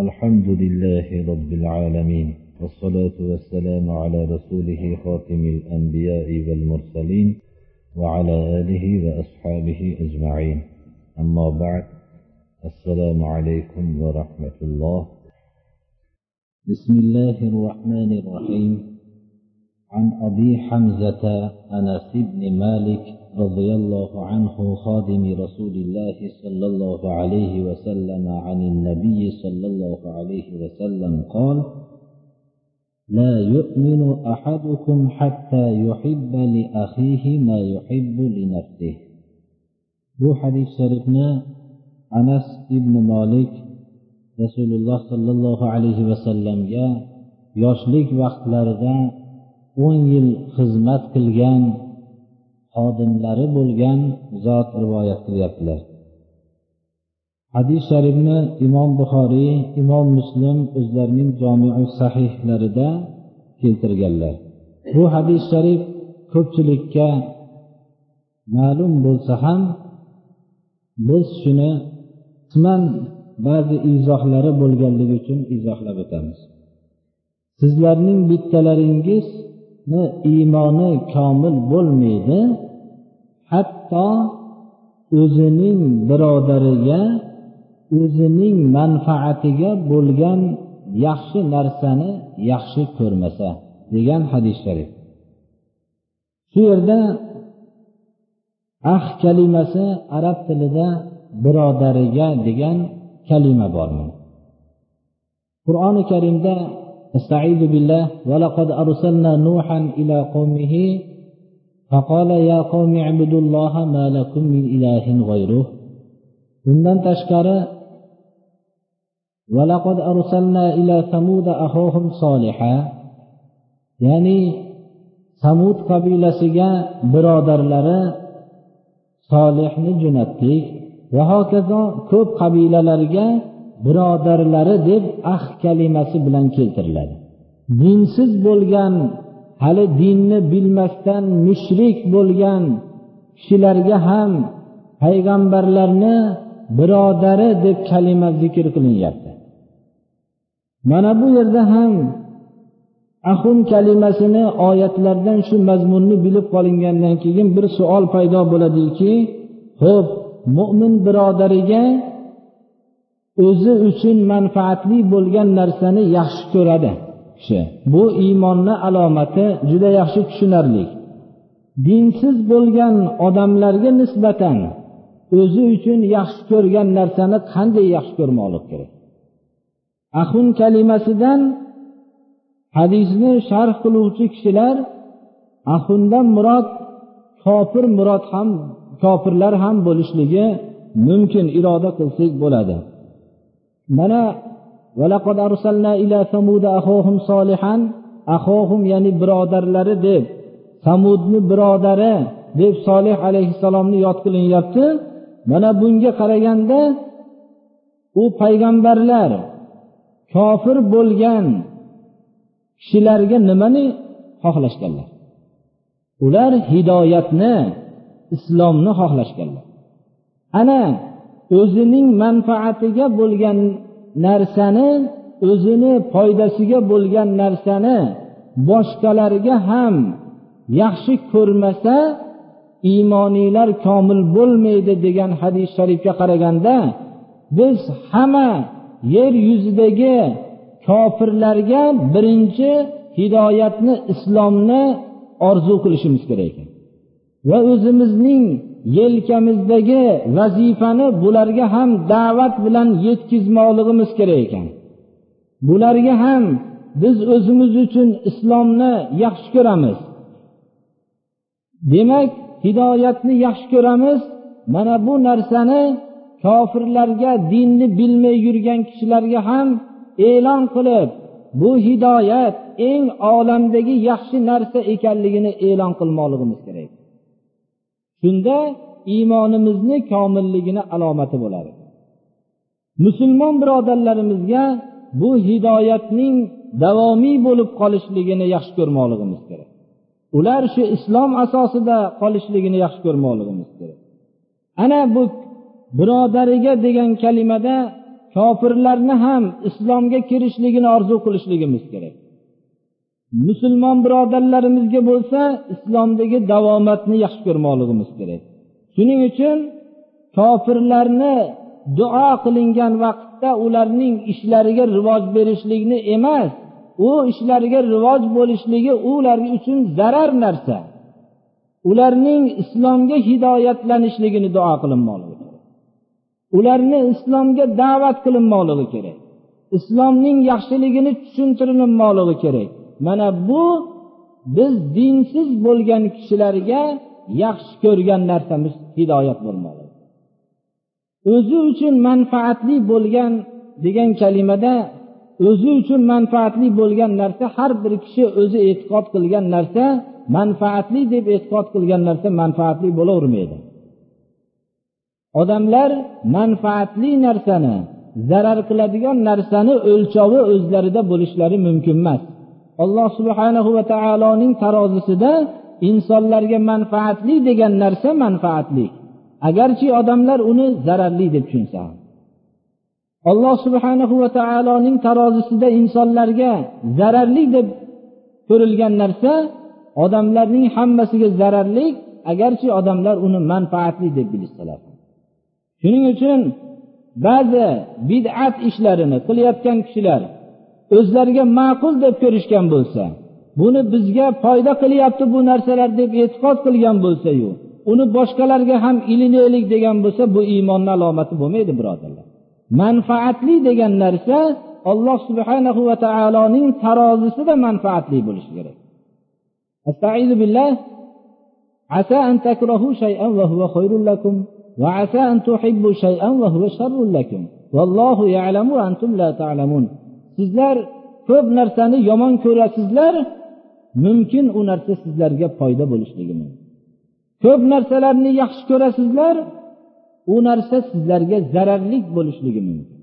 الحمد لله رب العالمين والصلاة والسلام على رسوله خاتم الأنبياء والمرسلين وعلى آله وأصحابه أجمعين. أما بعد السلام عليكم ورحمة الله. بسم الله الرحمن الرحيم. عن أبي حمزة أنس بن مالك رضي الله عنه خادم رسول الله صلى الله عليه وسلم عن النبي صلى الله عليه وسلم قال لا يؤمن أحدكم حتى يحب لأخيه ما يحب لنفسه bu hadis sharifni anas ibn molik rasululloh sollallohu alayhi vasallamga yoshlik vaqtlarida o'n yil xizmat qilgan xodimlari bo'lgan zot rivoyat qilyaptilar. Hadis sharifni imom buxoriy imom muslim o'zlarining jomiu sahihlarida keltirganlar. Bu hadis sharif ko'pchilikka ma'lum bo'lsa ham biz shuni qisman ba'zi izohlari bo'lganligi uchun izohlab o'tamiz. Sizlarning bittalaringiz iymoni komil bo'lmaydi. Hatto o'zining birodariga o'zining manfaatiga bo'lgan yaxshi narsani yaxshi ko'rmasa degan hadis sharif. Shu yerda ah kalimasi arab tilida birodariga degan kalima bor qur'oni karimda استعيذ بالله ولقد أرسلنا نوحا إلى قومه فقال يا قوم اعبدوا الله ما لكم من إله غيره bundan tashqari ولقد أرسلنا إلى ثمود أخوهم صالحا ya'ni samud qabilasiga birodarlari solihni jo'natdik va hokazo ko'p qabilalarga birodarlari deb ah kalimasi bilan keltiriladi. Dinsiz bo'lgan hali dinni bilmasdan mushrik bo'lgan kishilarga ham payg'ambarlarni birodari deb kalima zikr qilinyapti. Mana bu yerda ham ahun kalimasini oyatlardan shu mazmunni bilib qolingandan keyin bir savol paydo bo'ladiki ho'p mo'min birodariga o'zi uchun manfaatli bo'lgan narsani yaxshi ko'radi kishi. Bu iymonni alomati juda yaxshi tushunarli. Dinsiz bo'lgan odamlarga nisbatan o'zi uchun yaxshi ko'rgan narsani qanday yaxshi ko'rmoqlik kerak? Ahun kalimasidan hadisni sharh qiluvchi kishilar ahundan murod kofir murod ham kofirlar ham bo'lishligi mumkin iroda qilsak bo'ladi. Mana ولقد arsalna ila samuda أخوهم solihan أخوهم ya'ni birodarlari deb samudni birodari deb solih alayhissalomni yod qilinyapti. Mana bunga qaraganda u payg'ambarlar kofir bo'lgan kishilarga nimani xohlashganlar? Ular hidoyatni islomni xohlashganlar. Ana o'zining manfaatiga bo'lgan narsani o'zini foydasiga bo'lgan narsani boshqalarga ham yaxshi ko'rmasa iymoniylar komil bo'lmaydi degan hadis sharifga qaraganda biz hamma yer yuzidagi kofirlarga birinchi hidoyatni islomni orzu qilishimiz kerak ekan. Va o'zimizning yelkamizdagi vazifani bularga ham da'vat bilan yetkazmoqligimiz kerak ekan. Bularga ham biz o'zimiz uchun islomni yaxshi ko'ramiz. Demak hidoyatni yaxshi ko'ramiz. Mana bu narsani kofirlarga dinni bilmay yurgan kishilarga ham e'lon qilib bu hidoyat eng olamdagi yaxshi narsa ekanligini e'lon qilmoqligimiz kerak. Shunda iymonimizni komilligini alomati bo'ladi. Musulmon birodarlarimizga bu hidoyatning davomiy bo'lib qolishligini yaxshi ko'rmoqligimiz kerak. Ular shu islom asosida qolishligini yaxshi ko'rmoqligimiz kerak. Ana bu birodariga degan kalimada kofirlarni ham islomga kirishligini orzu qilishligimiz kerak. Musulmon birodarlarimizga bo'lsa islomdagi davomatni yaxshi ko'rmoqligimiz kerak. Shuning uchun kofirlarni duo qilingan vaqtda ularning ishlariga rivoj berishlikni emas u ishlariga rivoj bo'lishligi ular uchun zarar narsa. Ularning islomga hidoyatlanishligini duo qilinmoqligi kerak. Ularni islomga da'vat qilinmoqligi kerak. Islomning yaxshiligini tushuntirilmoqligi kerak. Mana bu biz dinsiz bo'lgan kishilarga yaxshi ko'rgan narsamiz hidoyat bo'lmoqligi o'zi uchun manfaatli bo'lgan degan kalimada o'zi uchun manfaatli bo'lgan narsa har bir kishi o'zi e'tiqod qilgan narsa manfaatli deb e'tiqod qilgan narsa manfaatli bo'lavermaydi. Odamlar manfaatli narsani zarar qiladigan narsani o'lchovi o'zlarida bo'lishlari mumkin emas. Alloh subhanahu va taoloning tarozisida insonlarga manfaatli degan narsa manfaatli. Agarchi odamlar uni zararli deb tushunsa. Ham alloh subhanahu va taoloning tarozisida insonlarga zararli deb ko'rilgan narsa odamlarning hammasiga zararli agarchi odamlar uni manfaatli deb bilishsalar. Shuning uchun ba'zi bid'at ishlarini qilayotgan kishilar o'zlariga ma'qul deb ko'rishgan bo'lsa buni bizga foyda qilyapti bu narsalar deb e'tiqod qilgan bo'lsayu uni boshqalarga ham ilinaylik degan bo'lsa bu iymonni alomati bo'lmaydi birodarlar. Manfaatli degan narsa alloh subhanahu va taoloning tarozisida manfaatli bo'lishi kerak. Astaizu billah. Asa shay'an lakum va asa shay'an lakum. Ya'lamu antum la ta'lamun. Sizlar ko'p narsani yomon ko'rasizlar mumkin u narsa sizlarga foyda bo'lishligi mumkin. Ko'p narsalarni yaxshi ko'rasizlar u narsa sizlarga zararli bo'lishligi mumkin.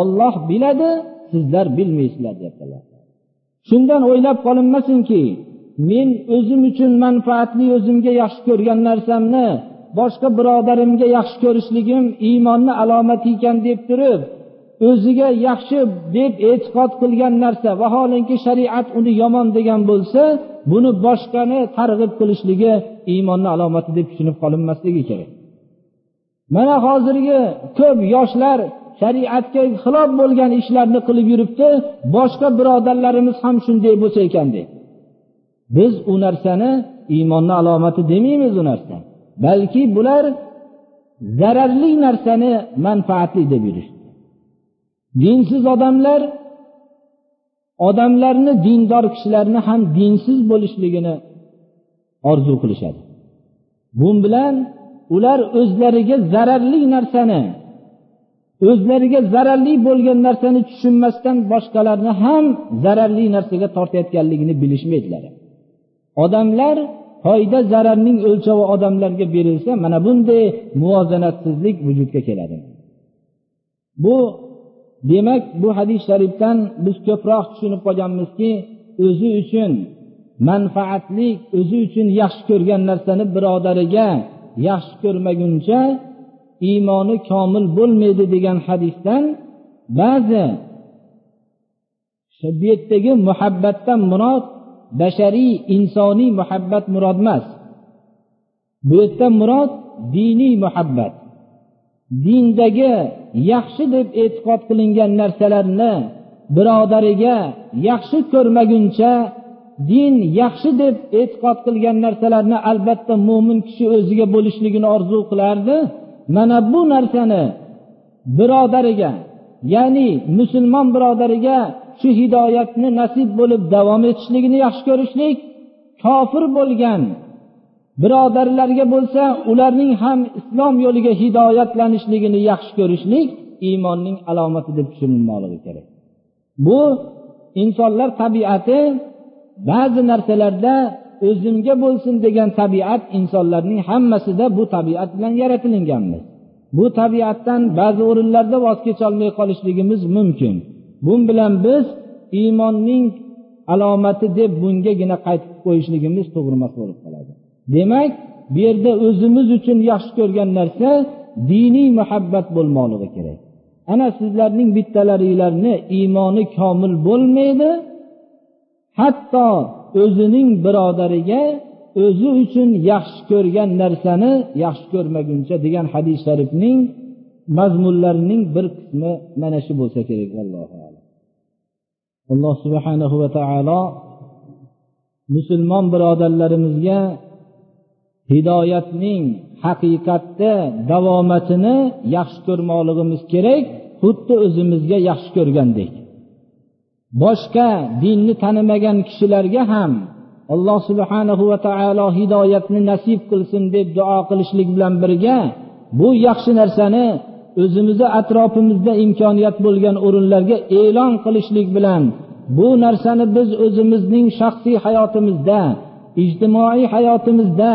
Olloh biladi sizlar bilmaysizlar deyaptilar. Shundan o'ylab qolinmasinki men o'zim uchun manfaatli o'zimga yaxshi ko'rgan narsamni boshqa birodarimga yaxshi ko'rishligim iymonni alomati ekan deb turib o'ziga yaxshi deb e'tiqod qilgan narsa. Vaholanki shariat uni yomon degan bo'lsa buni boshqani targ'ib qilishligi iymonni alomati deb tushunib qolinmasligi kerak. Mana hozirgi ko'p yoshlar shariatga xilof bo'lgan ishlarni qilib yuribdi boshqa birodarlarimiz ham shunday bo'lsa ekan deb. Biz u narsani iymonni alomati demaymiz u narsa balki bular zararli narsani manfaatli deb yurishdi. Dinsiz odamlar odamlarni dindor kishilarni ham dinsiz bo'lishligini orzu qilishadi. Bu bilan ular o'zlariga zararli narsani o'zlariga zararli bo'lgan narsani tushunmasdan boshqalarni ham zararli narsaga tortayotganligini bilishmaydilar. Odamlar foyda zararning o'lchovi odamlarga berilsa mana bunday muvozanatsizlik vujudga keladi. Bu demak bu hadis sharifdan biz ko'proq tushunib qolganmizki o'zi uchun manfaatli o'zi uchun yaxshi ko'rgan narsani birodariga yaxshi ko'rmaguncha iymoni komil bo'lmaydi degan hadisdan ba'zi bu yerdagi muhabbatdan murod bashariy insoniy muhabbat murod emas. Bu yerda murod diniy muhabbat. Dindagi yaxshi deb e'tiqod qilingan narsalarni birodariga yaxshi ko'rmaguncha din yaxshi deb e'tiqod qilgan narsalarni albatta mo'min kishi o'ziga bo'lishligini orzu qilardi. Mana bu narsani birodariga ya'ni musulmon birodariga shu hidoyatni nasib bo'lib davom etishligini yaxshi ko'rishlik kofir bo'lgan birodarlarga bo'lsa ularning ham islom yo'liga hidoyatlanishligini yaxshi ko'rishlik iymonning alomati deb tushunilmoqligi kerak. Bu insonlar tabiati ba'zi narsalarda o'zimga bo'lsin degan tabiat insonlarning hammasida bu tabiat bilan yaratilinganmiz. Bu tabiatdan ba'zi o'rinlarda voz kecholmay qolishligimiz mumkin. Bu bilan biz iymonning alomati deb bungagina qaytib qo'yishligimiz to'g'ri emas bo'lib qoladi. Demak bu yerda o'zimiz uchun yaxshi ko'rgan narsa diniy muhabbat bo'lmoqligi kerak. Ana sizlarning bittalaringlarni iymoni komil bo'lmaydi hatto o'zining birodariga o'zi uchun yaxshi ko'rgan narsani yaxshi ko'rmaguncha degan hadis sharifning mazmunlarining bir qismi mana shu bo'lsa kerak allohu alam. Alloh subhanahu va taolo musulmon birodarlarimizga hidoyatning haqiqatda davomatini yaxshi ko'rmoqligimiz kerak xuddi o'zimizga yaxshi ko'rgandek. Boshqa dinni tanimagan kishilarga ham alloh subhanahu va taolo hidoyatni nasib qilsin deb duo qilishlik bilan birga bu yaxshi narsani o'zimizni atrofimizda imkoniyat bo'lgan o'rinlarga e'lon qilishlik bilan bu narsani biz o'zimizning shaxsiy hayotimizda ijtimoiy hayotimizda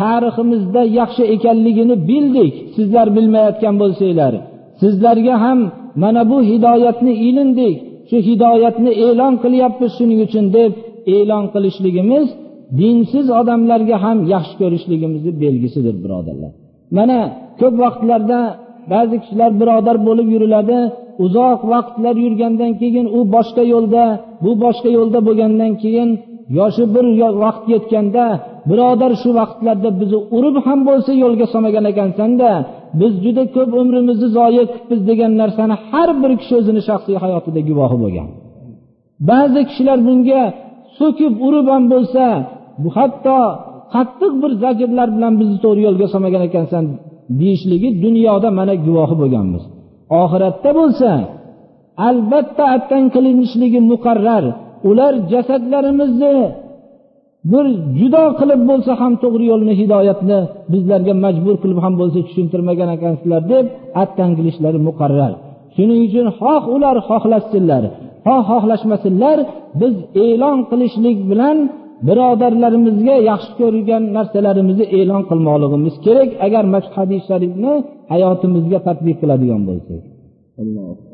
tariximizda yaxshi ekanligini bildik. Sizlar bilmayotgan bo'lsanglar. Sizlarga ham mana bu hidoyatni ilindik. Shu hidoyatni e'lon qilyapmiz shuning uchun deb e'lon qilishligimiz dinsiz odamlarga ham yaxshi ko'rishligimizni belgisidir birodarlar. Mana ko'p vaqtlarda ba'zi kishilar birodar bo'lib yuriladi. Uzoq vaqtlar yurgandan keyin u boshqa yo'lda bu boshqa yo'lda bo'lgandan keyin yoshi bir vaqt yetganda birodar shu vaqtlarda bizni urib ham bo'lsa yo'lga solmagan ekansanda biz juda ko'p umrimizni zoya qilibmiz degan narsani har bir kishi o'zini shaxsiy hayotida guvohi bo'lgan. Ba'zi kishilar bunga so'kib urib ham bo'lsa bu hatto qattiq bir zajrlar bilan bizni to'g'ri yo'lga solmagan ekansan deyishligi dunyoda mana guvohi bo'lganmiz. Oxiratda bo'lsa albatta attan qilinishligi muqarrar. Ular jasadlarimizni bir judo qilib bo'lsa ham to'g'ri yo'lni hidoyatni bizlarga majbur qilib ham bo'lsa tushuntirmagan ekansizlar deb attangilishlari muqarrar. Shuning uchun xoh ular xohlashsinlar xoh xohlashmasinlar biz e'lon qilishlik bilan birodarlarimizga yaxshi ko'rgan narsalarimizni e'lon qilmoqligimiz kerak agar mashhadi sharifni hayotimizga tadbiq qiladigan bo'lsak. Alloh